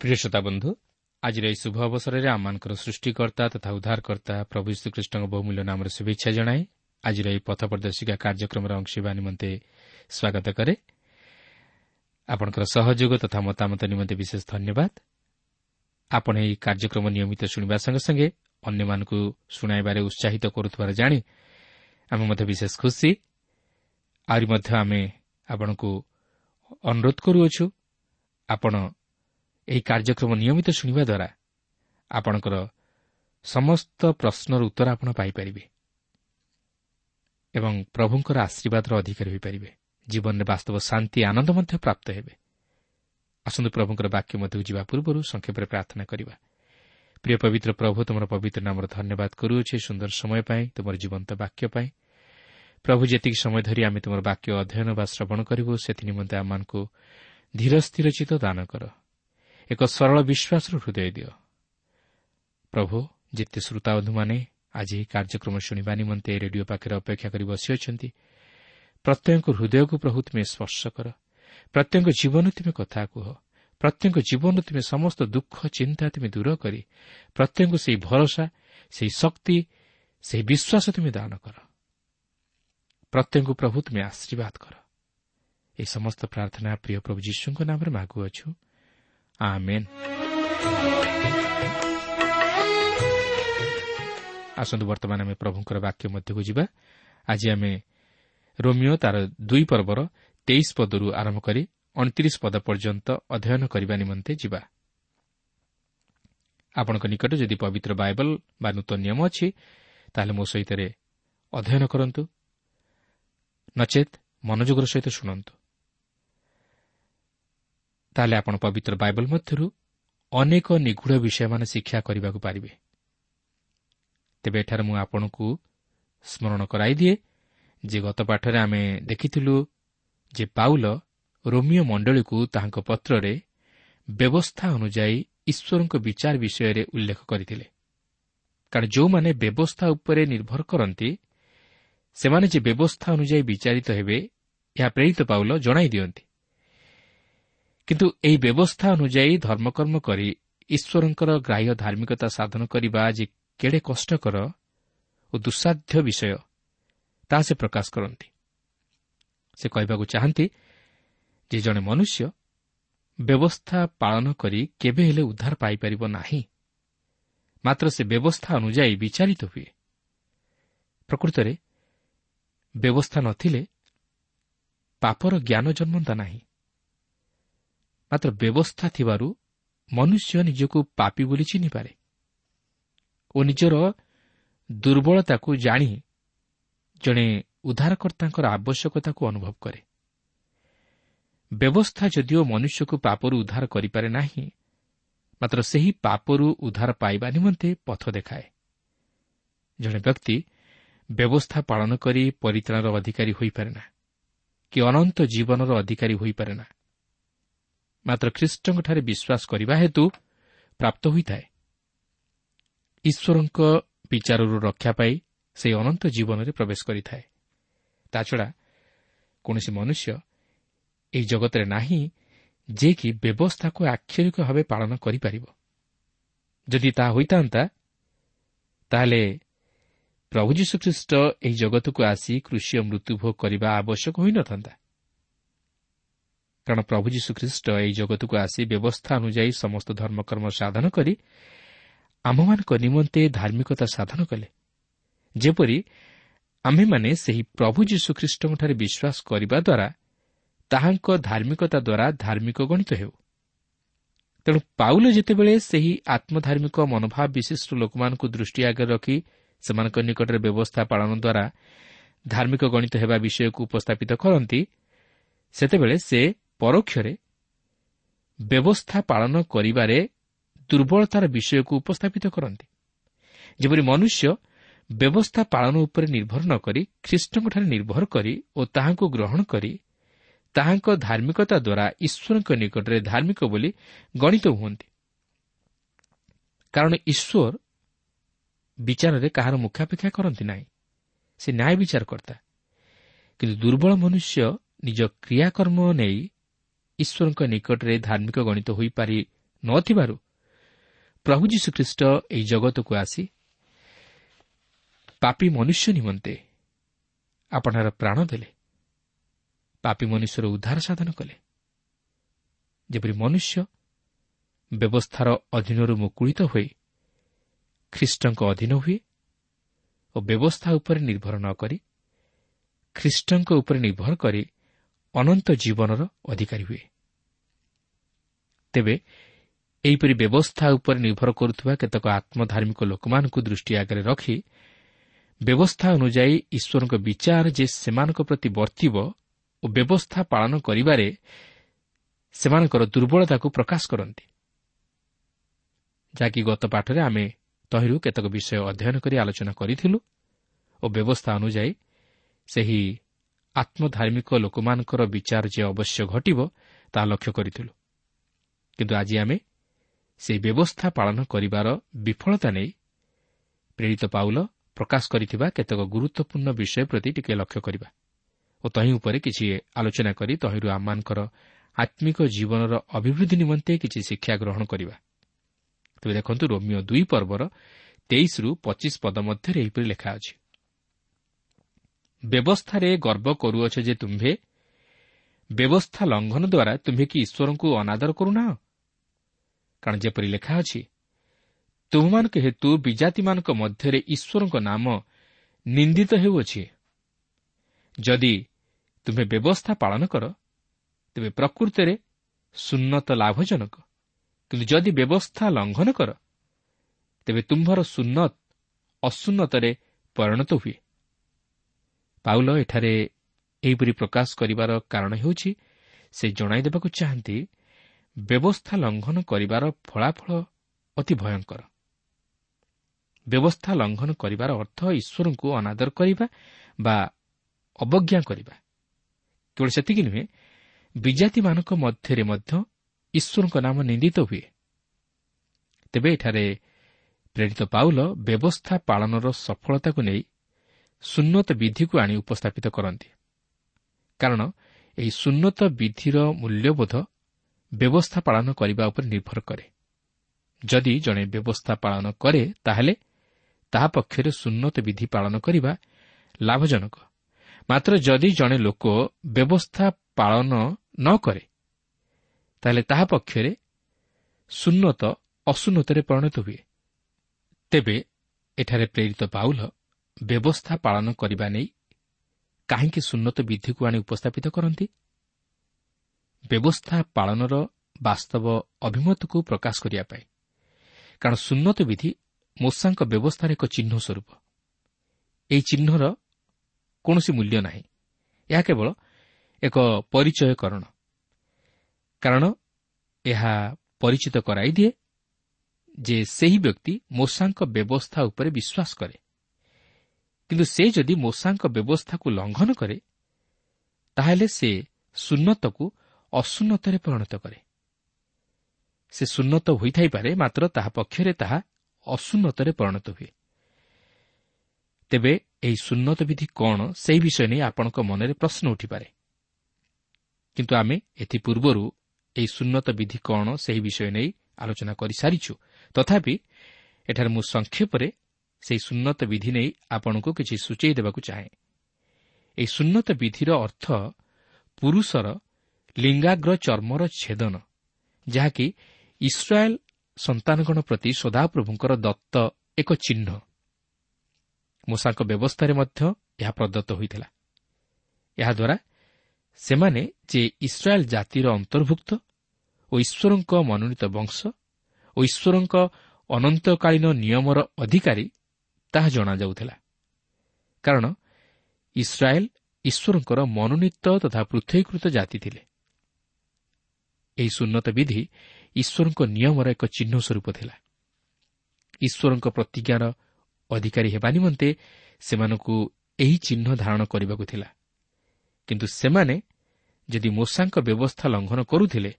প্রিয় শ্রোতা বন্ধু ଆଜିର ଏହି ଶୁଭ ଅବସରରେ ଆମମାନଙ୍କର ସୃଷ୍ଟିକର୍ତ୍ତା ତଥା ଉଦ୍ଧାରକର୍ତ୍ତା ପ୍ରଭୁ ଶ୍ରୀକୃଷ୍ଣଙ୍କ ବହୁମୂଲ୍ୟ ନାମରେ ଶୁଭେଚ୍ଛା ଜଣାଏ ଆଜିର ଏହି ପଥ ପ୍ରଦର୍ଶିକା କାର୍ଯ୍ୟକ୍ରମର ଅଂଶ ହେବା ନିମନ୍ତେ ସ୍ୱାଗତ କରେ। ଆପଣଙ୍କର ସହଯୋଗ ତଥା ମତାମତ ନିମନ୍ତେ ବିଶେଷ ଧନ୍ୟବାଦ। ଆପଣ ଏହି କାର୍ଯ୍ୟକ୍ରମ ନିୟମିତ ଶୁଣିବା ସଙ୍ଗେ ସଙ୍ଗେ ଅନ୍ୟମାନଙ୍କୁ ଶୁଣାଇବାରେ ଉତ୍ସାହିତ କରୁଥିବାର ଜାଣି ଆମେ ମଧ୍ୟ ବିଶେଷ ଖୁସି। ଆହୁରି ମଧ୍ୟ ଆମେ ଆପଣଙ୍କୁ ଅନୁରୋଧ କରୁଅଛୁ ଆପଣ ଏହି କାର୍ଯ୍ୟକ୍ରମ ନିୟମିତ ଶୁଣିବା ଦ୍ୱାରା ଆପଣଙ୍କର ସମସ୍ତ ପ୍ରଶ୍ନର ଉତ୍ତର ଆପଣ ପାଇପାରିବେ ଏବଂ ପ୍ରଭୁଙ୍କର ଆଶୀର୍ବାଦର ଅଧିକାରୀ ହୋଇପାରିବେ। ଜୀବନରେ ବାସ୍ତବ ଶାନ୍ତି ଆନନ୍ଦ ମଧ୍ୟ ପ୍ରାପ୍ତ ହେବେ। ଆସନ୍ତୁ ପ୍ରଭୁଙ୍କର ବାକ୍ୟ ମଧ୍ୟକୁ ଯିବା ପୂର୍ବରୁ ସଂକ୍ଷେପରେ ପ୍ରାର୍ଥନା କରିବା। ପ୍ରିୟ ପବିତ୍ର ପ୍ରଭୁ ତୁମର ପବିତ୍ର ନାମର ଧନ୍ୟବାଦ କରୁଅଛେ ସୁନ୍ଦର ସମୟ ପାଇଁ ତୁମର ଜୀବନ୍ତ ବାକ୍ୟ ପାଇଁ। ପ୍ରଭୁ ଯେତିକି ସମୟ ଧରି ଆମେ ତୁମର ବାକ୍ୟ ଅଧ୍ୟୟନ ବା ଶ୍ରବଣ କରିବୁ ସେଥି ନିମନ୍ତେ ଆମମାନଙ୍କୁ ଧୀର ସ୍ଥିର ଚିତ ଦାନ କର। ଏକ ସରଳ ବିଶ୍ୱାସର ହୃଦୟ ଦିଅ। ପ୍ରଭୁ ଯେତେ ଶ୍ରୋତାବନ୍ଧୁମାନେ ଆଜି ଏହି କାର୍ଯ୍ୟକ୍ରମ ଶୁଣିବା ନିମନ୍ତେ ରେଡିଓ ପାଖରେ ଅପେକ୍ଷା କରି ବସିଅଛନ୍ତି ପ୍ରତ୍ୟେକଙ୍କ ହୃଦୟକୁ ପ୍ରଭୁ ତୁମେ ସ୍ପର୍ଶ କର। ପ୍ରତ୍ୟେକ ଜୀବନ ତୁମେ କଥା କୁହ। ପ୍ରତ୍ୟେକ ଜୀବନରୁ ତୁମେ ସମସ୍ତ ଦୁଃଖ ଚିନ୍ତା ତୁମେ ଦୂର କରି ପ୍ରତ୍ୟେକଙ୍କୁ ସେହି ଭରସା ସେହି ଶକ୍ତି ସେହି ବିଶ୍ୱାସ ତୁମେ ଦାନ କର। ପ୍ରତ୍ୟେକଙ୍କୁ ପ୍ରଭୁ ତୁମେ ଆଶୀର୍ବାଦ କର। ଏହି ସମସ୍ତ ପ୍ରାର୍ଥନା ପ୍ରିୟ ପ୍ରଭୁ ଯୀଶୁଙ୍କ ନାମରେ ମାଗୁଅଛୁ। ଆସନ୍ତୁ ବର୍ତ୍ତମାନ ଆମେ ପ୍ରଭୁଙ୍କର ବାକ୍ୟ ମଧ୍ୟକୁ ଯିବା। ଆଜି ଆମେ ରୋମିଓ ତାର ଦୁଇ ପର୍ବର ତେଇଶ ପଦରୁ ଆରମ୍ଭ କରି ଅଣତିରିଶ ପଦ ପର୍ଯ୍ୟନ୍ତ ଅଧ୍ୟୟନ କରିବା ନିମନ୍ତେ ଯିବା। ଆପଣଙ୍କ ନିକଟରେ ଯଦି ପବିତ୍ର ବାଇବଲ ବା ନୂତନ ନିୟମ ଅଛି ତାହେଲେ ମୋ ସହିତ ଅଧ୍ୟୟନ କରନ୍ତୁ। ନଚେତ୍ ମନୋଯୋଗର ସହିତ ଶୁଣନ୍ତୁ। ତାହେଲେ ଆପଣ ପବିତ୍ର ବାଇବଲ ମଧ୍ୟରୁ ଅନେକ ନିଗୁଢ଼ ବିଷୟମାନ ଶିକ୍ଷା କରିବାକୁ ପାରିବେ। ତେବେ ଏଠାରେ ମୁଁ ଆପଣଙ୍କୁ ସ୍ମରଣ କରାଇଦିଏ ଯେ ଗତ ପାଠରେ ଆମେ ଦେଖିଥିଲୁ ଯେ ପାଉଲ ରୋମିଓ ମଣ୍ଡଳୀକୁ ତାହାଙ୍କ ପତ୍ରରେ ବ୍ୟବସ୍ଥା ଅନୁଯାୟୀ ଈଶ୍ୱରଙ୍କ ବିଚାର ବିଷୟରେ ଉଲ୍ଲେଖ କରିଥିଲେ। କାରଣ ଯେଉଁମାନେ ବ୍ୟବସ୍ଥା ଉପରେ ନିର୍ଭର କରନ୍ତି ସେମାନେ ଯେ ବ୍ୟବସ୍ଥା ଅନୁଯାୟୀ ବିଚାରିତ ହେବେ ଏହା ପ୍ରେରିତ ପାଉଲ ଜଣାଇ ଦିଅନ୍ତି। କିନ୍ତୁ ଏହି ବ୍ୟବସ୍ଥା ଅନୁଯାୟୀ ଧର୍ମକର୍ମ କରି ଈଶ୍ୱରଙ୍କର ଗ୍ରାହ୍ୟ ଧାର୍ମିକତା ସାଧନ କରିବା ଯେ କେଡ଼େ କଷ୍ଟକର ଓ ଦୁଃସାଧ୍ୟ ବିଷୟ ତାହା ସେ ପ୍ରକାଶ କରନ୍ତି। ସେ କହିବାକୁ ଚାହାନ୍ତି ଯେ ଜଣେ ମନୁଷ୍ୟ ବ୍ୟବସ୍ଥା ପାଳନ କରି କେବେ ହେଲେ ଉଦ୍ଧାର ପାଇପାରିବ ନାହିଁ। ମାତ୍ର ସେ ବ୍ୟବସ୍ଥା ଅନୁଯାୟୀ ବିଚାରିତ ହୁଏ। ପ୍ରକୃତରେ ବ୍ୟବସ୍ଥା ନଥିଲେ ପାପର ଜ୍ଞାନ ଜନ୍ମନ୍ତା ନାହିଁ। ମାତ୍ର ବ୍ୟବସ୍ଥା ଥିବାରୁ ମନୁଷ୍ୟ ନିଜକୁ ପାପି ବୋଲି ଚିହ୍ନିପାରେ ଓ ନିଜର ଦୁର୍ବଳତାକୁ ଜାଣି ଜଣେ ଉଦ୍ଧାରକର୍ତ୍ତାଙ୍କର ଆବଶ୍ୟକତାକୁ ଅନୁଭବ କରେ ବ୍ୟବସ୍ଥା ଯଦିଓ ମନୁଷ୍ୟକୁ ପାପରୁ ଉଦ୍ଧାର କରିପାରେ ନାହିଁ ମାତ୍ର ସେହି ପାପରୁ ଉଦ୍ଧାର ପାଇବା ନିମନ୍ତେ ପଥ ଦେଖାଏ ଜଣେ ବ୍ୟକ୍ତି ବ୍ୟବସ୍ଥା ପାଳନ କରି ପରିତ୍ରାଣର ଅଧିକାରୀ ହୋଇପାରେ ନା କି ଅନନ୍ତ ଜୀବନର ଅଧିକାରୀ ହୋଇପାରେ ନା ମାତ୍ର ଖ୍ରୀଷ୍ଟଙ୍କଠାରେ ବିଶ୍ୱାସ କରିବା ହେତୁ ପ୍ରାପ୍ତ ହୋଇଥାଏ ଈଶ୍ୱରଙ୍କ ବିଚାରରୁ ରକ୍ଷା ପାଇ ସେହି ଅନନ୍ତ ଜୀବନରେ ପ୍ରବେଶ କରିଥାଏ ତାଛଡ଼ା କୌଣସି ମନୁଷ୍ୟ ଏହି ଜଗତରେ ନାହିଁ ଯେ କି ବ୍ୟବସ୍ଥାକୁ ଆକ୍ଷରିକ ଭାବେ ପାଳନ କରିପାରିବ ଯଦି ତାହା ହୋଇଥାନ୍ତା ତାହେଲେ ପ୍ରଭୁ ଯୀଶୁଖ୍ରୀଷ୍ଟ ଏହି ଜଗତକୁ ଆସି କୃଷି ମୃତ୍ୟୁଭୋଗ କରିବା ଆବଶ୍ୟକ ହୋଇନଥାନ୍ତା କାରଣ ପ୍ରଭୁ ଯୀଶୁଖ୍ରୀଷ୍ଟ ଏହି ଜଗତକୁ ଆସି ବ୍ୟବସ୍ଥା ଅନୁଯାୟୀ ସମସ୍ତ ଧର୍ମକର୍ମ ସାଧନ କରି ଆମ୍ଭମାନଙ୍କ ନିମନ୍ତେ ଧାର୍ମିକତା ସାଧନ କଲେ। ଯେପରି ଆମ୍ଭେମାନେ ସେହି ପ୍ରଭୁ ଯୀଶୁଖ୍ରୀଷ୍ଟଙ୍କଠାରେ ବିଶ୍ୱାସ କରିବା ଦ୍ୱାରା ତାହାଙ୍କ ଧାର୍ମିକତା ଦ୍ୱାରା ଧାର୍ମିକ ଗଣିତ ହେଉ। ତେଣୁ ପାଉଲ ଯେତେବେଳେ ସେହି ଆତ୍ମଧାର୍ମିକ ମନୋଭାବ ବିଶିଷ୍ଟ ଲୋକମାନଙ୍କୁ ଦୃଷ୍ଟି ଆଗରେ ରଖି ସେମାନଙ୍କ ନିକଟରେ ବ୍ୟବସ୍ଥା ପାଳନ ଦ୍ୱାରା ଧାର୍ମିକ ଗଣିତ ହେବା ବିଷୟକୁ ଉପସ୍ଥାପିତ କରନ୍ତି ସେତେବେଳେ ସେ ପରୋକ୍ଷରେ ବ୍ୟବସ୍ଥା ପାଳନ କରିବାରେ ଦୁର୍ବଳତାର ବିଷୟକୁ ଉପସ୍ଥାପିତ କରନ୍ତି। ଯେପରି ମନୁଷ୍ୟ ବ୍ୟବସ୍ଥା ପାଳନ ଉପରେ ନିର୍ଭର ନ କରି ଖ୍ରୀଷ୍ଟଙ୍କଠାରେ ନିର୍ଭର କରି ଓ ତାହାଙ୍କୁ ଗ୍ରହଣ କରି ତାହାଙ୍କ ଧାର୍ମିକତା ଦ୍ୱାରା ଈଶ୍ୱରଙ୍କ ନିକଟରେ ଧାର୍ମିକ ବୋଲି ଗଣିତ ହୁଅନ୍ତି। କାରଣ ଈଶ୍ୱର ବିଚାରରେ କାହାର ମୁଖାପେକ୍ଷା କରନ୍ତି ନାହିଁ। ସେ ନ୍ୟାୟ ବିଚାର କର୍ତ୍ତା କିନ୍ତୁ ଦୁର୍ବଳ ମନୁଷ୍ୟ ନିଜ କ୍ରିୟାକର୍ମ ନେଇ ଈଶ୍ୱରଙ୍କ ନିକଟରେ ଧାର୍ମିକ ଗଣିତ ହୋଇପାରି ନଥିବାରୁ ପ୍ରଭୁ ଯୀଶୁଖ୍ରୀଷ୍ଟ ଏହି ଜଗତକୁ ଆସି ପାପି ମନୁଷ୍ୟ ନିମନ୍ତେ ଆପଣାର ପ୍ରାଣ ଦେଲେ। ପାପି ମନୁଷ୍ୟର ଉଦ୍ଧାର ସାଧନ କଲେ। ଯେପରି ମନୁଷ୍ୟ ବ୍ୟବସ୍ଥାର ଅଧୀନରୁ ମୁକୁଳିତ ହୋଇ ଖ୍ରୀଷ୍ଟଙ୍କ ଅଧୀନ ହୁଏ ଓ ବ୍ୟବସ୍ଥା ଉପରେ ନିର୍ଭର ନ କରି ଖ୍ରୀଷ୍ଟଙ୍କ ଉପରେ ନିର୍ଭର କରି ଅନନ୍ତ ଜୀବନର ଅଧିକାରୀ ହୁଏ। ତେବେ ଏହିପରି ବ୍ୟବସ୍ଥା ଉପରେ ନିର୍ଭର କରୁଥିବା କେତେକ ଆତ୍ମଧାର୍ମିକ ଲୋକମାନଙ୍କୁ ଦୃଷ୍ଟି ଆଗରେ ରଖି ବ୍ୟବସ୍ଥା ଅନୁଯାୟୀ ଈଶ୍ୱରଙ୍କ ବିଚାର ଯେ ସେମାନଙ୍କ ପ୍ରତି ବର୍ତ୍ତିବ ଓ ବ୍ୟବସ୍ଥା ପାଳନ କରିବାରେ ସେମାନଙ୍କର ଦୁର୍ବଳତାକୁ ପ୍ରକାଶ କରନ୍ତି। ଯାହାକି ଗତ ପାଠରେ ଆମେ ତହିଁରୁ କେତେକ ବିଷୟ ଅଧ୍ୟୟନ କରି ଆଲୋଚନା କରିଥିଲୁ ଓ ବ୍ୟବସ୍ଥା ଅନୁଯାୟୀ ସେହି ଆତ୍ମଧାର୍ମିକ ଲୋକମାନଙ୍କର ବିଚାର ଯେ ଅବଶ୍ୟ ଘଟିବ ତାହା ଲକ୍ଷ୍ୟ କରିଥିଲୁ। କିନ୍ତୁ ଆଜି ଆମେ ସେହି ବ୍ୟବସ୍ଥା ପାଳନ କରିବାର ବିଫଳତା ନେଇ ପ୍ରେରିତ ପାଉଲ ପ୍ରକାଶ କରିଥିବା କେତେକ ଗୁରୁତ୍ୱପୂର୍ଣ୍ଣ ବିଷୟ ପ୍ରତି ଟିକିଏ ଲକ୍ଷ୍ୟ କରିବା ଓ ତହିଁ ଉପରେ କିଛି ଆଲୋଚନା କରି ତହିଁରୁ ଆମମାନଙ୍କର ଆତ୍ମିକ ଜୀବନର ଅଭିବୃଦ୍ଧି ନିମନ୍ତେ କିଛି ଶିକ୍ଷା ଗ୍ରହଣ କରିବା। ତେବେ ଦେଖନ୍ତୁ ରୋମିଓ ଦୁଇ ପର୍ବର ତେଇଶରୁ ପଚିଶ ପଦ ମଧ୍ୟରେ ଏହିପରି ଲେଖା ଅଛି। ବ୍ୟବସ୍ଥାରେ ଗର୍ବ କରୁଅଛ ଯେ ତୁମ୍ଭେ। ବ୍ୟବସ୍ଥା ଲଙ୍ଘନ ଦ୍ୱାରା ତୁମ୍ଭେ କି ଈଶ୍ୱରଙ୍କୁ ଅନାଦର କରୁନାହ କାରଣ ଯେପରି ଲେଖା ଅଛି ତୁମମାନଙ୍କ ହେତୁ ବିଜାତିମାନଙ୍କ ମଧ୍ୟରେ ଈଶ୍ୱରଙ୍କ ନାମ ନିନ୍ଦିତ ହେଉଅଛି। ଯଦି ତୁମେ ବ୍ୟବସ୍ଥା ପାଳନ କର ତେବେ ପ୍ରକୃତରେ ସୁନ୍ନତ ଲାଭଜନକ। କିନ୍ତୁ ଯଦି ବ୍ୟବସ୍ଥା ଲଙ୍ଘନ କର ତେବେ ତୁମ୍ଭର ସୁନ୍ନତ ଅସୁନ୍ନତରେ ପରିଣତ ହୁଏ। ପାଉଲ ଏଠାରେ ଏହିପରି ପ୍ରକାଶ କରିବାର କାରଣ ହେଉଛି ସେ ଜଣାଇ ଦେବାକୁ ଚାହାନ୍ତି ବ୍ୟବସ୍ଥା ଲଙ୍ଘନ କରିବାର ଫଳାଫଳ ଅତି ଭୟଙ୍କର। ବ୍ୟବସ୍ଥା ଲଙ୍ଘନ କରିବାର ଅର୍ଥ ଈଶ୍ୱରଙ୍କୁ ଅନାଦର କରିବା ବା ଅବଜ୍ଞା କରିବା। କେବଳ ସେତିକି ନୁହେଁ ବିଜାତିମାନଙ୍କ ମଧ୍ୟରେ ମଧ୍ୟ ଈଶ୍ୱରଙ୍କ ନାମ ନିନ୍ଦିତ ହୁଏ। ତେବେ ଏଠାରେ ପ୍ରେରିତ ପାଉଲ ବ୍ୟବସ୍ଥା ପାଳନର ସଫଳତାକୁ ନେଇ ସୁନ୍ନତ ବିଧିକୁ ଆଣି ଉପସ୍ଥାପିତ କରନ୍ତି। କାରଣ ଏହି ସୁନ୍ନତ ବିଧିର ମୂଲ୍ୟବୋଧ ବ୍ୟବସ୍ଥା ପାଳନ କରିବା ଉପରେ ନିର୍ଭର କରେ। ଯଦି ଜଣେ ବ୍ୟବସ୍ଥା ପାଳନ କରେ ତାହେଲେ ତାହା ପକ୍ଷରେ ସୁନ୍ନତ ବିଧି ପାଳନ କରିବା ଲାଭଜନକ। ମାତ୍ର ଯଦି ଜଣେ ଲୋକ ବ୍ୟବସ୍ଥା ପାଳନ ନ କରେ ତାହେଲେ ତାହା ପକ୍ଷରେ ସୁନ୍ନତ ଅସୁନ୍ନତରେ ପରିଣତ ହୁଏ। ତେବେ ଏଠାରେ ପ୍ରେରିତ ପାଉଲ ବ୍ୟବସ୍ଥା ପାଳନ କରିବା ନେଇ କାହିଁକି ସୁନ୍ନତ ବିଧିକୁ ଆଣି ଉପସ୍ଥାପିତ କରନ୍ତି? ବ୍ୟବସ୍ଥା ପାଳନର ବାସ୍ତବ ଅଭିମତକୁ ପ୍ରକାଶ କରିବା ପାଇଁ। କାରଣ ସୁନ୍ନତ ବିଧି ମୂଷାଙ୍କ ବ୍ୟବସ୍ଥାର ଏକ ଚିହ୍ନ ସ୍ୱରୂପ। ଏହି ଚିହ୍ନର କୌଣସି ମୂଲ୍ୟ ନାହିଁ। ଏହା କେବଳ ଏକ ପରିଚୟକରଣ। କାରଣ ଏହା ପରିଚିତ କରାଇଦିଏ ଯେ ସେହି ବ୍ୟକ୍ତି ମୂଷାଙ୍କ ବ୍ୟବସ୍ଥା ଉପରେ ବିଶ୍ୱାସ କରେ। କିନ୍ତୁ ସେ ଯଦି ମୂଷାଙ୍କ ବ୍ୟବସ୍ଥାକୁ ଲଙ୍ଘନ କରେ ତାହେଲେ ସେ ସୁନ୍ନତକୁ ଅସୁନ୍ନତରେ ପରିଣତ କରେ। ସେ ସୁନ୍ନତ ହୋଇଥାଇପାରେ ମାତ୍ର ତାହା ପକ୍ଷରେ ତାହା ଅସୁନ୍ନତରେ ପରିଣତ ହୁଏ। ତେବେ ଏହି ସୁନ୍ନତ ବିଧି କ'ଣ ସେହି ବିଷୟ ନେଇ ଆପଣଙ୍କ ମନରେ ପ୍ରଶ୍ନ ଉଠିପାରେ। କିନ୍ତୁ ଆମେ ଏଥିପୂର୍ବରୁ ଏହି ସୁନ୍ନତ ବିଧି କ'ଣ ସେହି ବିଷୟ ନେଇ ଆଲୋଚନା କରିସାରିଛୁ। ତଥାପି ଏଠାରେ ମୁଁ ସଂକ୍ଷେପରେ ସେହି ସୁନ୍ନତ ବିଧି ନେଇ ଆପଣଙ୍କୁ କିଛି ସୂଚାଇ ଦେବାକୁ ଚାହେଁ। ଏହି ସୁନ୍ନତ ବିଧିର ଅର୍ଥ ପୁରୁଷର ଲିଙ୍ଗାଗ୍ର ଚର୍ମର ଛେଦନ ଯାହାକି ଇସ୍ରାଏଲ୍ ସନ୍ତାନଗଣ ପ୍ରତି ସଦାପ୍ରଭୁଙ୍କର ଦତ୍ତ ଏକ ଚିହ୍ନ। ମୂଷାଙ୍କ ବ୍ୟବସ୍ଥାରେ ମଧ୍ୟ ଏହା ପ୍ରଦତ୍ତ ହୋଇଥିଲା। ଏହାଦ୍ୱାରା ସେମାନେ ଯେ ଇସ୍ରାଏଲ୍ ଜାତିର ଅନ୍ତର୍ଭୁକ୍ତ ଓ ଈଶ୍ୱରଙ୍କ ମନୋନୀତ ବଂଶ ଓ ଈଶ୍ୱରଙ୍କ ଅନନ୍ତକାଳୀନ ନିୟମର ଅଧିକାରୀ ତାହା ଜଣାଯାଉଥିଲା। କାରଣ ଇସ୍ରାଏଲ୍ ଈଶ୍ୱରଙ୍କର ମନୋନୀତ ତଥା ପୃଥକୀକୃତ ଜାତି ଥିଲେ। ଏହି ସୁନ୍ନତ ବିଧି ଈଶ୍ୱରଙ୍କ ନିୟମର ଏକ ଚିହ୍ନ ସ୍ୱରୂପ ଥିଲା। ଈଶ୍ୱରଙ୍କ ପ୍ରତିଜ୍ଞାର ଅଧିକାରୀ ହେବା ନିମନ୍ତେ ସେମାନଙ୍କୁ ଏହି ଚିହ୍ନ ଧାରଣ କରିବାକୁ ଥିଲା। କିନ୍ତୁ ସେମାନେ ଯଦି ମୂଷାଙ୍କ ବ୍ୟବସ୍ଥା ଲଙ୍ଘନ କରୁଥିଲେ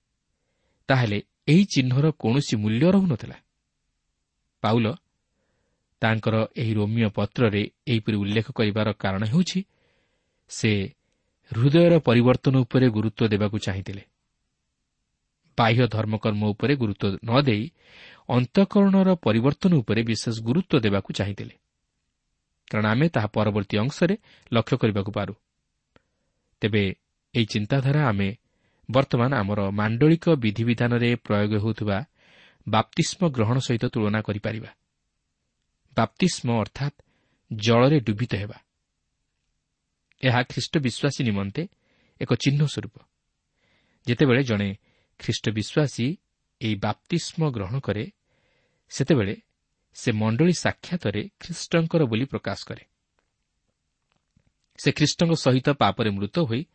ତାହେଲେ ଏହି ଚିହ୍ନର କୌଣସି ମୂଲ୍ୟ ରହୁନଥିଲା। ପାଉଲ ତାଙ୍କର ଏହି ରୋମିଓ ପତ୍ରରେ ଏହିପରି ଉଲ୍ଲେଖ କରିବାର କାରଣ ହେଉଛି ସେ ହୃଦୟର ପରିବର୍ତ୍ତନ ଉପରେ ଗୁରୁତ୍ୱ ଦେବାକୁ ଚାହିଁଥିଲେ। ବାହ୍ୟ ଧର୍ମକର୍ମ ଉପରେ ଗୁରୁତ୍ୱ ନ ଦେଇ ଅନ୍ତଃକରଣର ପରିବର୍ତ୍ତନ ଉପରେ ବିଶେଷ ଗୁରୁତ୍ୱ ଦେବାକୁ ଚାହିଁଥିଲେ। କାରଣ ଆମେ ତାହା ପରବର୍ତ୍ତୀ ଅଂଶରେ ଲକ୍ଷ୍ୟ କରିବାକୁ ପାରୁ। ତେବେ ଏହି ଚିନ୍ତାଧାରା ଆମେ ବର୍ତ୍ତମାନ ଆମର ମାଣ୍ଡଳିକ ବିଧିବିଧାନରେ ପ୍ରୟୋଗ ହେଉଥିବା ବାପ୍ତିଷ୍ମ ଗ୍ରହଣ ସହିତ ତୁଳନା କରିପାରିବା। ବାପ୍ତିଷ୍ମ ଅର୍ଥାତ୍ ଜଳରେ ଡୁବିତ ହେବା। ଏହା ଖ୍ରୀଷ୍ଟ ବିଶ୍ୱାସୀ ନିମନ୍ତେ ଏକ ଚିହ୍ନ ସ୍ୱରୂପ। ଯେତେବେଳେ ଜଣେ ଖ୍ରୀଷ୍ଟ ବିଶ୍ୱାସୀ ଏହି ବାପ୍ତିଷ୍ମ ଗ୍ରହଣ କରେ ସେତେବେଳେ ସେ ମଣ୍ଡଳୀ ସାକ୍ଷାତରେ ଖ୍ରୀଷ୍ଟଙ୍କର ବୋଲି ପ୍ରକାଶ କରେ। ସେ ଖ୍ରୀଷ୍ଟଙ୍କ ସହିତ ପାପରେ ମୃତ ହୋଇ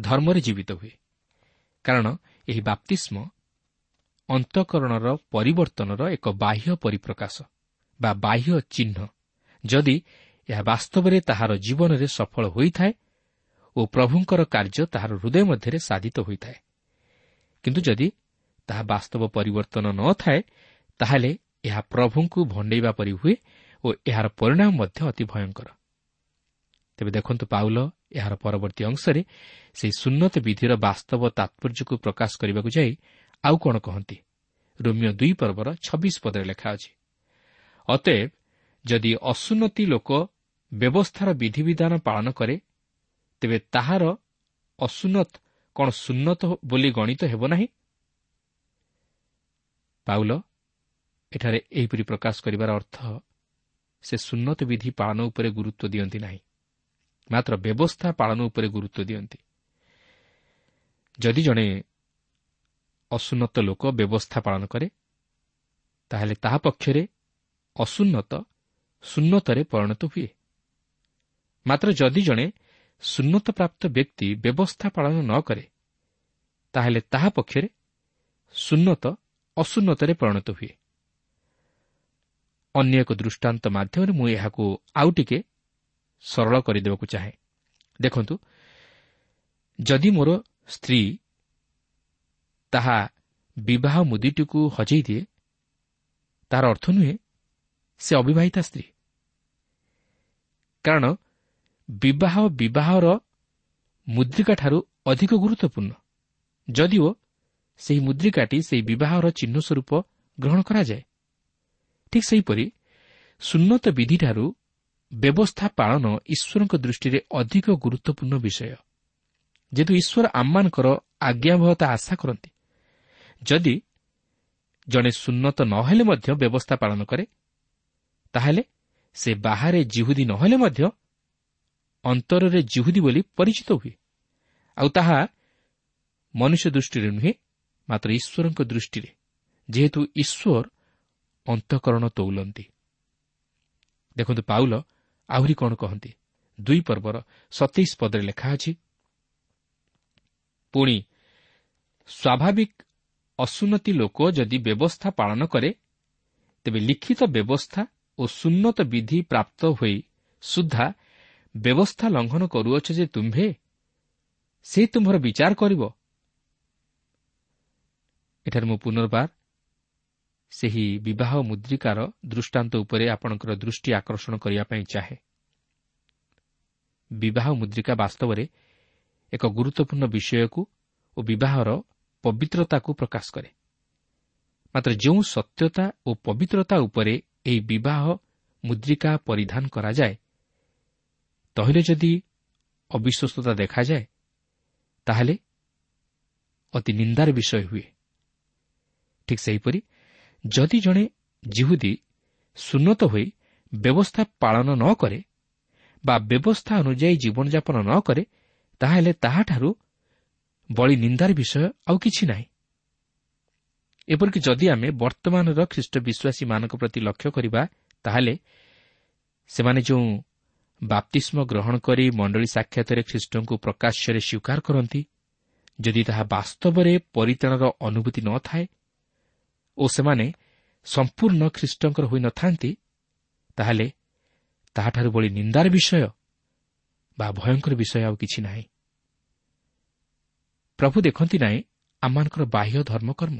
ଧର୍ମରେ ଜୀବିତ ହୁଏ। କାରଣ ଏହି ବାପ୍ତିଷ୍ମ ଅନ୍ତଃକରଣର ପରିବର୍ତ୍ତନର ଏକ ବାହ୍ୟ ପରିପ୍ରକାଶ। ବା ବାହ୍ୟ ଚିହ୍ନ ଯଦି ଏହା ବାସ୍ତବରେ ତାହାର ଜୀବନରେ ସଫଳ ହୋଇଥାଏ ଓ ପ୍ରଭୁଙ୍କର କାର୍ଯ୍ୟ ତାହାର ହୃଦୟ ମଧ୍ୟରେ ସାଧିତ ହୋଇଥାଏ। କିନ୍ତୁ ଯଦି ତାହା ବାସ୍ତବ ପରିବର୍ତ୍ତନ ନ ଥାଏ ତାହେଲେ ଏହା ପ୍ରଭୁଙ୍କୁ ଭଣ୍ଡେଇବା ପରି ହୁଏ ଓ ଏହାର ପରିଣାମ ମଧ୍ୟ ଅତି ଭୟଙ୍କର। ତେବେ ଦେଖନ୍ତୁ ପାଉଲ ଏହାର ପରବର୍ତ୍ତୀ ଅଂଶରେ ସେହି ସୁନ୍ନତ ବିଧିର ବାସ୍ତବ ତାତ୍ପର୍ଯ୍ୟକୁ ପ୍ରକାଶ କରିବାକୁ ଯାଇ ଆଉ କ'ଣ କହନ୍ତି? ରୋମିଓ ଦୁଇ ପର୍ବର ଛବିଶ ପଦରେ ଲେଖା ଅଛି। ଅତଏବ ଯଦି ଅସୁନ୍ନତି ଲୋକ ବ୍ୟବସ୍ଥାର ବିଧିବିଧାନ ପାଳନ କରେ ତେବେ ତାହାର ଅସୁନ୍ନତ କ'ଣ ସୁନ୍ନତ ବୋଲି ଗଣିତ ହେବ ନାହିଁ ପାଉଲ ଏଠାରେ ଏହିପରି ପ୍ରକାଶ କରିବାର ଅର୍ଥ ସେ ସୁନ୍ନତ ବିଧି ପାଳନ ଉପରେ ଗୁରୁତ୍ୱ ଦିଅନ୍ତି ନାହିଁ ମାତ୍ର ବ୍ୟବସ୍ଥା ପାଳନ ଉପରେ ଗୁରୁତ୍ୱ ଦିଅନ୍ତି ଯଦି ଜଣେ ଅସୁନ୍ନତ ଲୋକ ବ୍ୟବସ୍ଥା ପାଳନ କରେ ତାହେଲେ ତାହା ପକ୍ଷରେ ଅସୁନ୍ନତ ସୁନ୍ନତରେ ପରିଣତ ହୁଏ। ମାତ୍ର ଯଦି ଜଣେ ସୁନ୍ନତପ୍ରାପ୍ତ ବ୍ୟକ୍ତି ବ୍ୟବସ୍ଥା ପାଳନ ନ କରେ ତାହେଲେ ତାହା ପକ୍ଷରେ ସୁନ୍ନତ ଅସୁନ୍ନତରେ ପରିଣତ ହୁଏ। ଅନ୍ୟ ଏକ ଦୃଷ୍ଟାନ୍ତ ମାଧ୍ୟମରେ ମୁଁ ଏହାକୁ ଆଉ ଟିକେ ସରଳ କରିଦେବାକୁ ଚାହେଁ। ଦେଖନ୍ତୁ ଯଦି ମୋର ସ୍ତ୍ରୀ ତାହା ବିବାହ ମୁଦିଟିକୁ ହଜେଇ ଦିଏ ତାହାର ଅର୍ଥ ନୁହେଁ ସେ ଅବିବାହିତା ସ୍ତ୍ରୀ। କାରଣ ବିବାହ ବିବାହର ମୁଦ୍ରିକାଠାରୁ ଅଧିକ ଗୁରୁତ୍ୱପୂର୍ଣ୍ଣ। ଯଦିଓ ସେହି ମୁଦ୍ରିକାଟି ସେହି ବିବାହର ଚିହ୍ନ ସ୍ୱରୂପ ଗ୍ରହଣ କରାଯାଏ। ଠିକ୍ ସେହିପରି ସୁନ୍ନତ ବିଧିଠାରୁ ବ୍ୟବସ୍ଥା ପାଳନ ଈଶ୍ୱରଙ୍କ ଦୃଷ୍ଟିରେ ଅଧିକ ଗୁରୁତ୍ୱପୂର୍ଣ୍ଣ ବିଷୟ। ଯେହେତୁ ଈଶ୍ୱର ଆମମାନଙ୍କର ଆଜ୍ଞାବହତା ଆଶା କରନ୍ତି। ଯଦି ଜଣେ ସୁନ୍ନତ ନ ହେଲେ ମଧ୍ୟ ବ୍ୟବସ୍ଥା ପାଳନ କରେ ତାହେଲେ ସେ ବାହାରେ ଜିହୁଦୀ ନ ହେଲେ ମଧ୍ୟ ଅନ୍ତରରେ ଜିହୁଦୀ ବୋଲି ପରିଚିତ ହୁଏ। ଆଉ ତାହା ମନୁଷ୍ୟ ଦୃଷ୍ଟିରେ ନୁହେଁ ମାତ୍ର ଈଶ୍ୱରଙ୍କ ଦୃଷ୍ଟିରେ ଯେହେତୁ ଈଶ୍ୱର ଅନ୍ତଃକରଣ ତୋଉଲନ୍ତି ଦେଖନ୍ତୁ ପାଉଲ ଆହୁରି କ'ଣ କହନ୍ତି? ଦୁଇ ପର୍ବର ସତେଇଶ ପଦରେ ଲେଖା ଅଛି ପୁଣି ସ୍ୱାଭାବିକ ଅସୁନ୍ନତି ଲୋକ ଯଦି ବ୍ୟବସ୍ଥା ପାଳନ କରେ ତେବେ ଲିଖିତ ବ୍ୟବସ୍ଥା ଓ ସୁନ୍ନତ ବିଧି ପ୍ରାପ୍ତ ହୋଇ ସୁଦ୍ଧା ବ୍ୟବସ୍ଥା ଲଙ୍ଘନ କରୁଅଛ ଯେ ତୁମ୍ଭେ ସେ ତୁମ୍ଭର ବିଚାର କରିବ। ଏଠାରେ ମୁଁ ପୁନର୍ବାର ସେହି ବିବାହ ମୁଦ୍ରିକାର ଦୃଷ୍ଟାନ୍ତ ଉପରେ ଆପଣଙ୍କର ଦୃଷ୍ଟି ଆକର୍ଷଣ କରିବା ପାଇଁ ଚାହେଁ। ବିବାହ ମୁଦ୍ରିକା ବାସ୍ତବରେ ଏକ ଗୁରୁତ୍ୱପୂର୍ଣ୍ଣ ବିଷୟକୁ ଓ ବିବାହର ପବିତ୍ରତାକୁ ପ୍ରକାଶ କରେ। ମାତ୍ର ଯେଉଁ ସତ୍ୟତା ଓ ପବିତ୍ରତା ଉପରେ ଏହି ବିବାହ ମୁଦ୍ରିକା ପରିଧାନ କରାଯାଏ ତହିଁରେ ଯଦି ଅବିଶ୍ୱସ୍ତତା ଦେଖାଯାଏ ତାହେଲେ ଅତି ନିନ୍ଦାର ବିଷୟ ହୁଏ ଠିକ୍ ସେହିପରି ଯଦି ଜଣେ ଜିହୁଦୀ ସୁନ୍ନତ ହୋଇ ବ୍ୟବସ୍ଥା ପାଳନ ନ କରେ ବା ବ୍ୟବସ୍ଥା ଅନୁଯାୟୀ ଜୀବନଯାପନ ନ କରେ ତାହେଲେ ତାହାଠାରୁ ବଳି ନିନ୍ଦାର ବିଷୟ ଆଉ କିଛି ନାହିଁ ଏପରିକି ଯଦି ଆମେ ବର୍ତ୍ତମାନର ଖ୍ରୀଷ୍ଟ ବିଶ୍ୱାସୀମାନଙ୍କ ପ୍ରତି ଲକ୍ଷ୍ୟ କରିବା ତାହେଲେ ସେମାନେ ଯେଉଁ ବାପ୍ତିଷ୍ମ ଗ୍ରହଣ କରି ମଣ୍ଡଳୀ ସାକ୍ଷାତରେ ଖ୍ରୀଷ୍ଟଙ୍କୁ ପ୍ରକାଶ୍ୟରେ ସ୍ୱୀକାର କରନ୍ତି ଯଦି ତାହା ବାସ୍ତବରେ ପରିତାଣର ଅନୁଭୂତି ନ ଥାଏ ଓ ସେମାନେ ସମ୍ପୂର୍ଣ୍ଣ ଖ୍ରୀଷ୍ଟଙ୍କର ହୋଇନଥାନ୍ତି ତାହେଲେ ତାହାଠାରୁ ଭଳି ନିନ୍ଦାର ବିଷୟ ବା ଭୟଙ୍କର ବିଷୟ ଆଉ କିଛି ନାହିଁ। ପ୍ରଭୁ ଦେଖନ୍ତି ନାହିଁ ଆମମାନଙ୍କର ବାହ୍ୟ ଧର୍ମକର୍ମ।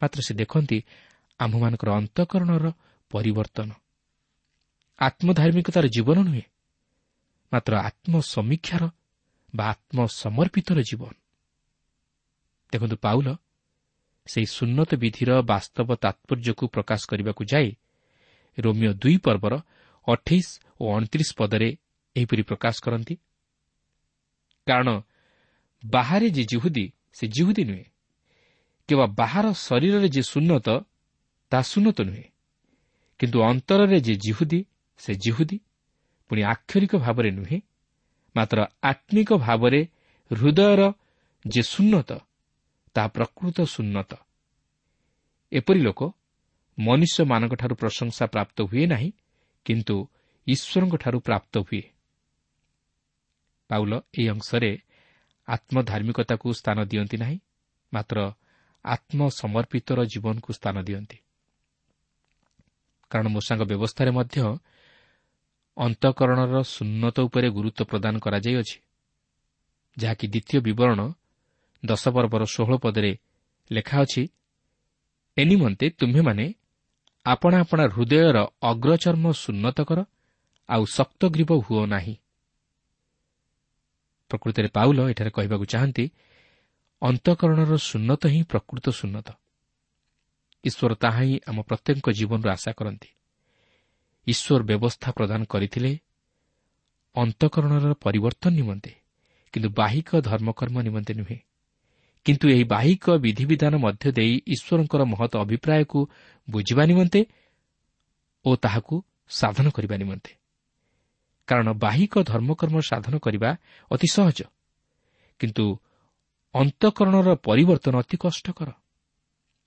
ମାତ୍ର ସେ ଦେଖନ୍ତି ଆମ୍ଭମାନଙ୍କର ଅନ୍ତଃକରଣର ପରିବର୍ତ୍ତନ। ଆତ୍ମଧାର୍ମିକତାର ଜୀବନ ନୁହେଁ ମାତ୍ର ଆତ୍ମସମୀକ୍ଷାର ବା ଆତ୍ମସମର୍ପିତର ଜୀବନ। ଦେଖନ୍ତୁ ପାଉଲ ସେହି ସୁନ୍ନତ ବିଧିର ବାସ୍ତବ ତାତ୍ପର୍ଯ୍ୟକୁ ପ୍ରକାଶ କରିବାକୁ ଯାଇ ରୋମିଓ ଦୁଇ ପର୍ବର ଅଠେଇଶ ଓ ଅଣତିରିଶ ପଦରେ ଏହିପରି ପ୍ରକାଶ କରନ୍ତି କାରଣ ବାହାରେ ଯେ ଜିହୁଦୀ ସେ ଜିହୁଦୀ ନୁହେଁ କିମ୍ବା ବାହାର ଶରୀରରେ ଯେ ଶୂନ୍ୟତ ତାହା ଶୂନ୍ୟତ ନୁହେଁ। କିନ୍ତୁ ଅନ୍ତରରେ ଯେ ଜିହୁଦୀ ସେ ଜିହୁଦୀ ପୁଣି ଆକ୍ଷରିକ ଭାବରେ ନୁହେଁ ମାତ୍ର ଆତ୍ମିକ ଭାବରେ ହୃଦୟର ଯେ ଶୂନ୍ୟତ ତାହା ପ୍ରକୃତ ଶୂନ୍ୟତ ଏପରି ଲୋକ ମନୁଷ୍ୟମାନଙ୍କଠାରୁ ପ୍ରଶଂସା ପ୍ରାପ୍ତ ହୁଏ ନାହିଁ କିନ୍ତୁ ଈଶ୍ୱରଙ୍କଠାରୁ ପ୍ରାପ୍ତ ହୁଏ। ପାଉଲ ଏହି ଅଂଶରେ ଆତ୍ମଧାର୍ମିକତାକୁ ସ୍ଥାନ ଦିଅନ୍ତି ନାହିଁ ମାତ୍ର ଆତ୍ମସମର୍ପିତର ଜୀବନକୁ ସ୍ଥାନ ଦିଅନ୍ତି। କାରଣ ମୂଷାଙ୍କ ବ୍ୟବସ୍ଥାରେ ମଧ୍ୟ ଅନ୍ତଃକରଣର ଶୂନ୍ୟତ ଉପରେ ଗୁରୁତ୍ୱ ପ୍ରଦାନ କରାଯାଇଅଛି। ଯାହାକି ଦ୍ୱିତୀୟ ବିବରଣ ଦଶ ପର୍ବର ଷୋହଳ ପଦରେ ଲେଖା ଅଛି ଏ ନିମନ୍ତେ ତୁମ୍ଭେମାନେ ଆପଣା ଆପଣା ହୃଦୟର ଅଗ୍ରଚର୍ମ ଶୂନ୍ୟତ କର ଆଉ ଶକ୍ତଗ୍ରୀବ ହୁଅ ନାହିଁ। ପ୍ରକୃତରେ ପାଉଲ ଏଠାରେ କହିବାକୁ ଚାହାନ୍ତି ଅନ୍ତଃକରଣର ଶୂନ୍ୟତ ହିଁ ପ୍ରକୃତ ଶୂନ୍ୟତ ଈଶ୍ୱର ତାହା ହିଁ ଆମ ପ୍ରତ୍ୟେକଙ୍କ ଜୀବନରୁ ଆଶା କରନ୍ତି। ଈଶ୍ୱର ବ୍ୟବସ୍ଥା ପ୍ରଦାନ କରିଥିଲେ ଅନ୍ତଃକରଣର ପରିବର୍ତ୍ତନ ନିମନ୍ତେ କିନ୍ତୁ ବାହିକ ଧର୍ମକର୍ମ ନିମନ୍ତେ ନୁହେଁ। କିନ୍ତୁ ଏହି ବାହିକ ବିଧିବିଧାନ ମଧ୍ୟ ଦେଇ ଈଶ୍ୱରଙ୍କର ମହତ ଅଭିପ୍ରାୟକୁ ବୁଝିବା ନିମନ୍ତେ ଓ ତାହାକୁ ସାଧନ କରିବା ନିମନ୍ତେ। କାରଣ ବାହିକ ଧର୍ମକର୍ମ ସାଧନ କରିବା ଅତି ସହଜ। କିନ୍ତୁ ଅନ୍ତଃକରଣର ପରିବର୍ତ୍ତନ ଅତି କଷ୍ଟକର।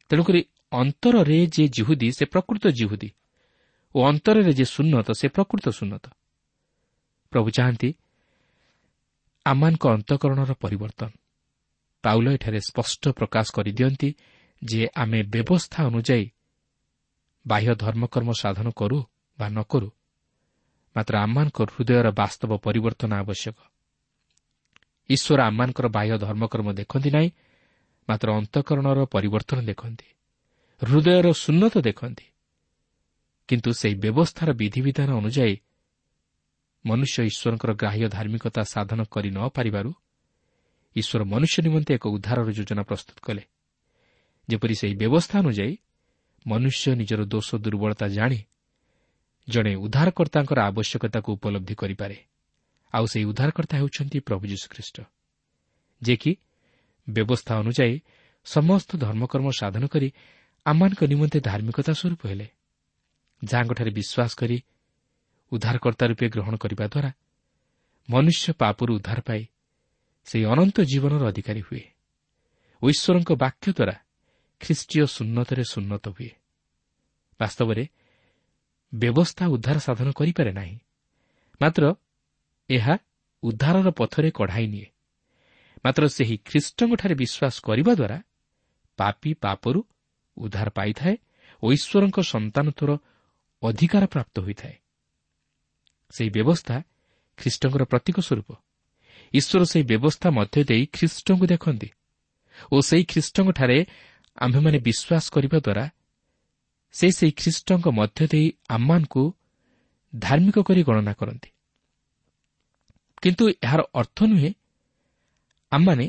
ତେଣୁକରି ଅନ୍ତରରେ ଯେ ଜିହୁଦୀ ସେ ପ୍ରକୃତ ଜିହୁଦୀ। ଓ ଅନ୍ତରରେ ଯେ ଶୂନ୍ୟତ ସେ ପ୍ରକୃତ ଶୂନ୍ୟତ ପ୍ରଭୁ ଚାହାନ୍ତି ଆମମାନଙ୍କ ଅନ୍ତଃକରଣର ପରିବର୍ତ୍ତନ। ପାଉଲ ଏଠାରେ ସ୍ପଷ୍ଟ ପ୍ରକାଶ କରିଦିଅନ୍ତି ଯେ ଆମେ ବ୍ୟବସ୍ଥା ଅନୁଯାୟୀ ବାହ୍ୟ ଧର୍ମକର୍ମ ସାଧନ କରୁ ବା ନ କରୁ। ମାତ୍ର ଆମମାନଙ୍କ ହୃଦୟର ବାସ୍ତବ ପରିବର୍ତ୍ତନ ଆବଶ୍ୟକ। ଈଶ୍ୱର ଆମମାନଙ୍କର ବାହ୍ୟ ଧର୍ମକର୍ମ ଦେଖନ୍ତି ନାହିଁ ମାତ୍ର ଅନ୍ତଃକରଣର ପରିବର୍ତ୍ତନ ଦେଖନ୍ତି ହୃଦୟର ଶୂନ୍ୟତ ଦେଖନ୍ତି। କିନ୍ତୁ ସେହି ବ୍ୟବସ୍ଥାର ବିଧିବିଧାନ ଅନୁଯାୟୀ ମନୁଷ୍ୟ ଈଶ୍ୱରଙ୍କର ଗ୍ରାହ୍ୟ ଧାର୍ମିକତା ସାଧନ କରି ନ ପାରିବାରୁ ଈଶ୍ୱର ମନୁଷ୍ୟ ନିମନ୍ତେ ଏକ ଉଦ୍ଧାରର ଯୋଜନା ପ୍ରସ୍ତୁତ କଲେ। ଯେପରି ସେହି ବ୍ୟବସ୍ଥା ଅନୁଯାୟୀ ମନୁଷ୍ୟ ନିଜର ଦୋଷ ଦୁର୍ବଳତା ଜାଣି ଜଣେ ଉଦ୍ଧାରକର୍ତ୍ତାଙ୍କର ଆବଶ୍ୟକତାକୁ ଉପଲବ୍ଧି କରିପାରେ। ଆଉ ସେହି ଉଦ୍ଧାରକର୍ତ୍ତା ହେଉଛନ୍ତି ପ୍ରଭୁ ଯୀଶୁଖ୍ରୀଷ୍ଟ ଯିଏକି ବ୍ୟବସ୍ଥା ଅନୁଯାୟୀ ସମସ୍ତ ଧର୍ମକର୍ମ ସାଧନ କରି ଆମମାନଙ୍କ ନିମନ୍ତେ ଧାର୍ମିକତା ସ୍ୱରୂପ ହେଲେ ଯାହାଙ୍କଠାରେ ବିଶ୍ୱାସ କରି ଉଦ୍ଧାରକର୍ତ୍ତା ରୂପେ ଗ୍ରହଣ କରିବା ଦ୍ୱାରା ମନୁଷ୍ୟ ପାପରୁ ଉଦ୍ଧାର ପାଇ ସେହି ଅନନ୍ତ ଜୀବନର ଅଧିକାରୀ ହୁଏ। ଓ ଈଶ୍ୱରଙ୍କ ବାକ୍ୟ ଦ୍ୱାରା ଖ୍ରୀଷ୍ଟୀୟ ଶୂନ୍ୟତରେ ଶୂନ୍ୟତ ହୁଏ। ବାସ୍ତବରେ ବ୍ୟବସ୍ଥା ଉଦ୍ଧାର ସାଧନ କରିପାରେ ନାହିଁ ମାତ୍ର ଏହା ଉଦ୍ଧାରର ପଥରେ କଢ଼ାଇ ନିଏ। ମାତ୍ର ସେହି ଖ୍ରୀଷ୍ଟଙ୍କଠାରେ ବିଶ୍ୱାସ କରିବା ଦ୍ୱାରା ପାପି ପାପରୁ ଉଦ୍ଧାର ପାଇଥାଏ ଓ ଈଶ୍ୱରଙ୍କ ସନ୍ତାନତ୍ୱର ଅଧିକାର ପ୍ରାପ୍ତ ହୋଇଥାଏ। ସେହି ବ୍ୟବସ୍ଥା ଖ୍ରୀଷ୍ଟଙ୍କର ପ୍ରତୀକ ସ୍ୱରୂପ। ଈଶ୍ୱର ସେହି ବ୍ୟବସ୍ଥା ମଧ୍ୟ ଦେଇ ଖ୍ରୀଷ୍ଟଙ୍କୁ ଦେଖନ୍ତି ଓ ସେହି ଖ୍ରୀଷ୍ଟଙ୍କଠାରେ ଆମ୍ଭେମାନେ ବିଶ୍ୱାସ କରିବା ଦ୍ୱାରା ସେ ସେହି ଖ୍ରୀଷ୍ଟଙ୍କ ମଧ୍ୟ ଦେଇ ଆମମାନଙ୍କୁ ଧାର୍ମିକ କରି ଗଣନା କରନ୍ତି। କିନ୍ତୁ ଏହାର ଅର୍ଥ ନୁହେଁ ଆମମାନେ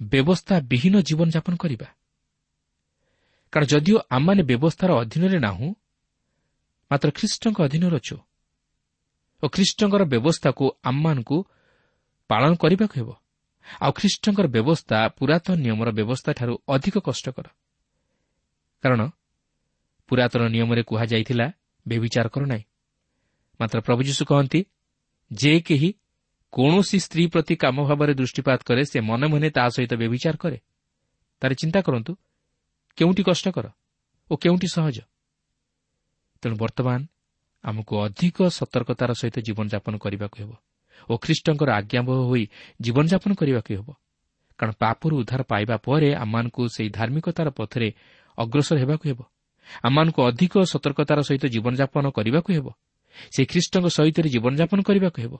ବ୍ୟବସ୍ଥା ବିହୀନ ଜୀବନଯାପନ କରିବା। କାରଣ ଯଦିଓ ଆମମାନେ ବ୍ୟବସ୍ଥାର ଅଧୀନରେ ନାହୁଁ ମାତ୍ର ଖ୍ରୀଷ୍ଟଙ୍କ ଅଧୀନରେ ଅଛୁ ଓ ଖ୍ରୀଷ୍ଟଙ୍କର ବ୍ୟବସ୍ଥାକୁ ଆମମାନଙ୍କୁ ପାଳନ କରିବାକୁ ହେବ ଆଉ ଖ୍ରୀଷ୍ଟଙ୍କର ବ୍ୟବସ୍ଥା ପୁରାତନ ନିୟମର ବ୍ୟବସ୍ଥାଠାରୁ ଅଧିକ କଷ୍ଟକର। କାରଣ ପୁରାତନ ନିୟମରେ କୁହାଯାଇଥିଲା ବେବିଚାର କର ନାହିଁ। ମାତ୍ର ପ୍ରଭୁ ଯୀଶୁ କହନ୍ତି ଯେ କେହି କୌଣସି ସ୍ତ୍ରୀ ପ୍ରତି କାମ ଭାବରେ ଦୃଷ୍ଟିପାତ କରେ ସେ ମନେ ମନେ ତା ସହିତ ବେବିଚାର କରେ। ତାର ଚିନ୍ତା କରନ୍ତୁ କେଉଁଠି କଷ୍ଟକର ଓ କେଉଁଠି ସହଜ। ତେଣୁ ବର୍ତ୍ତମାନ ଆମକୁ ଅଧିକ ସତର୍କତାର ସହିତ ଜୀବନଯାପନ କରିବାକୁ ହେବ ଓ ଖ୍ରୀଷ୍ଟଙ୍କର ଆଜ୍ଞାବହ ହୋଇ ଜୀବନଯାପନ କରିବାକୁ ହେବ। କାରଣ ପାପରୁ ଉଦ୍ଧାର ପାଇବା ପରେ ଆମମାନଙ୍କୁ ସେହି ଧାର୍ମିକତାର ପଥରେ ଅଗ୍ରସର ହେବାକୁ ହେବ। ଆମମାନଙ୍କୁ ଅଧିକ ସତର୍କତାର ସହିତ ଜୀବନଯାପନ କରିବାକୁ ହେବ। ସେହି ଖ୍ରୀଷ୍ଟଙ୍କ ସହିତ ଜୀବନଯାପନ କରିବାକୁ ହେବ।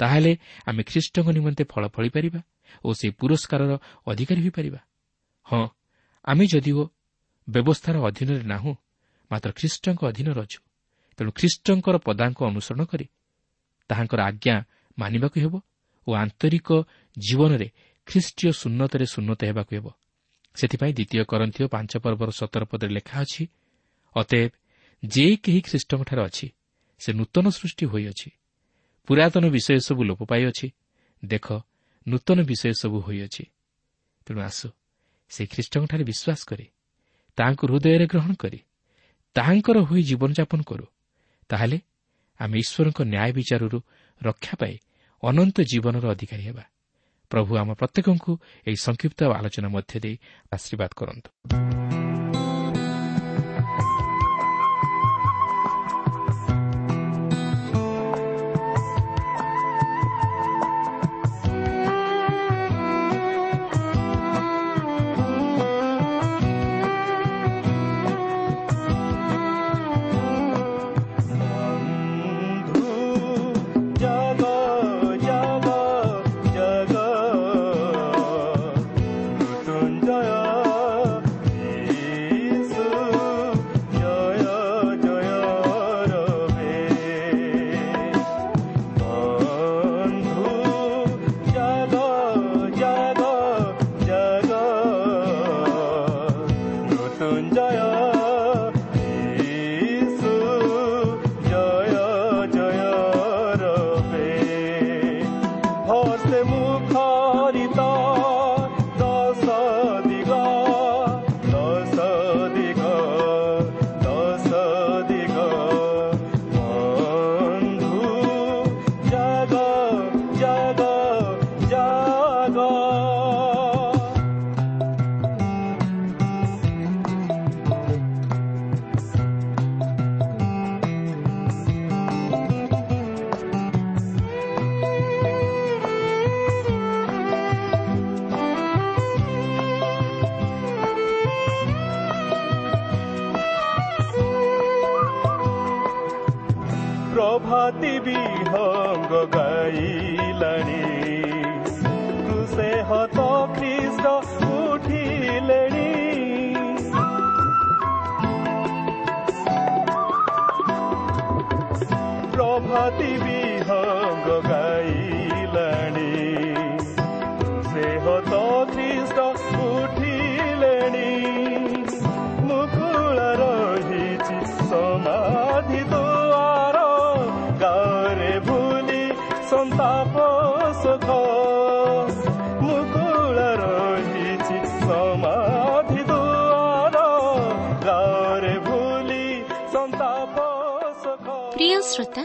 ତାହେଲେ ଆମେ ଖ୍ରୀଷ୍ଟଙ୍କ ନିମନ୍ତେ ଫଳ ଫଳିପାରିବା ଓ ସେହି ପୁରସ୍କାରର ଅଧିକାରୀ ହୋଇପାରିବା। ହଁ ଆମେ ଯଦିଓ ବ୍ୟବସ୍ଥାର ଅଧୀନରେ ନାହୁଁ ମାତ୍ର ଖ୍ରୀଷ୍ଟଙ୍କ ଅଧୀନରେ ଅଛୁ ତେଣୁ ଖ୍ରୀଷ୍ଟଙ୍କର ପଦାଙ୍କ ଅନୁସରଣ କରି ତାହାଙ୍କର ଆଜ୍ଞା ମାନିବାକୁ ହେବ ଓ ଆନ୍ତରିକ ଜୀବନରେ ଖ୍ରୀଷ୍ଟୀୟ ଶୂନ୍ୟତରେ ଶୂନ୍ୟତ ହେବାକୁ ହେବ। ସେଥିପାଇଁ ଦ୍ୱିତୀୟ କରନ୍ଥୀୟ ପାଞ୍ଚ ପର୍ବର ସତର ପଦରେ ଲେଖା ଅଛି ଅତଏବ ଯେ କେହି ଖ୍ରୀଷ୍ଟଙ୍କଠାରେ ଅଛି ସେ ନୂତନ ସୃଷ୍ଟି ହୋଇଅଛି। ପୁରାତନ ବିଷୟ ସବୁ ଲୋପ ପାଇଅଛି। ଦେଖ ନୂତନ ବିଷୟ ସବୁ ହୋଇଅଛି। ତେଣୁ ଆସୁ ସେ ଖ୍ରୀଷ୍ଟଙ୍କଠାରେ ବିଶ୍ୱାସ କରି ତାହାଙ୍କୁ ହୃଦୟରେ ଗ୍ରହଣ କରି ତାହାଙ୍କର ହୋଇ ଜୀବନଯାପନ କରୁ ତାହେଲେ ଆମେ ଈଶ୍ୱରଙ୍କ ନ୍ୟାୟ ବିଚାରରୁ ରକ୍ଷା ପାଇ ଅନନ୍ତ ଜୀବନର ଅଧିକାରୀ ହେବା। ପ୍ରଭୁ ଆମ ପ୍ରତ୍ୟେକଙ୍କୁ ଏହି ସଂକ୍ଷିପ୍ତ ଆଲୋଚନା ମଧ୍ୟ ଦେଇ ଆଶୀର୍ବାଦ କରନ୍ତୁ। ହତ ଖ୍ରୀଷ୍ଟ ଉଠିଲେଣି ମୁକୁଳ ରହିଛି ସମାଧି ଦୁଆର ଗାଁରେ ଭୁଲି ସନ୍ତାପ ସୁଖ ମୁକୁଳ ରହିଛି ସମାଧି ଦୁଆର ଗାଁରେ ଭୁଲି ସନ୍ତାପ ସୁଖ ପ୍ରିୟ ଶ୍ରୋତା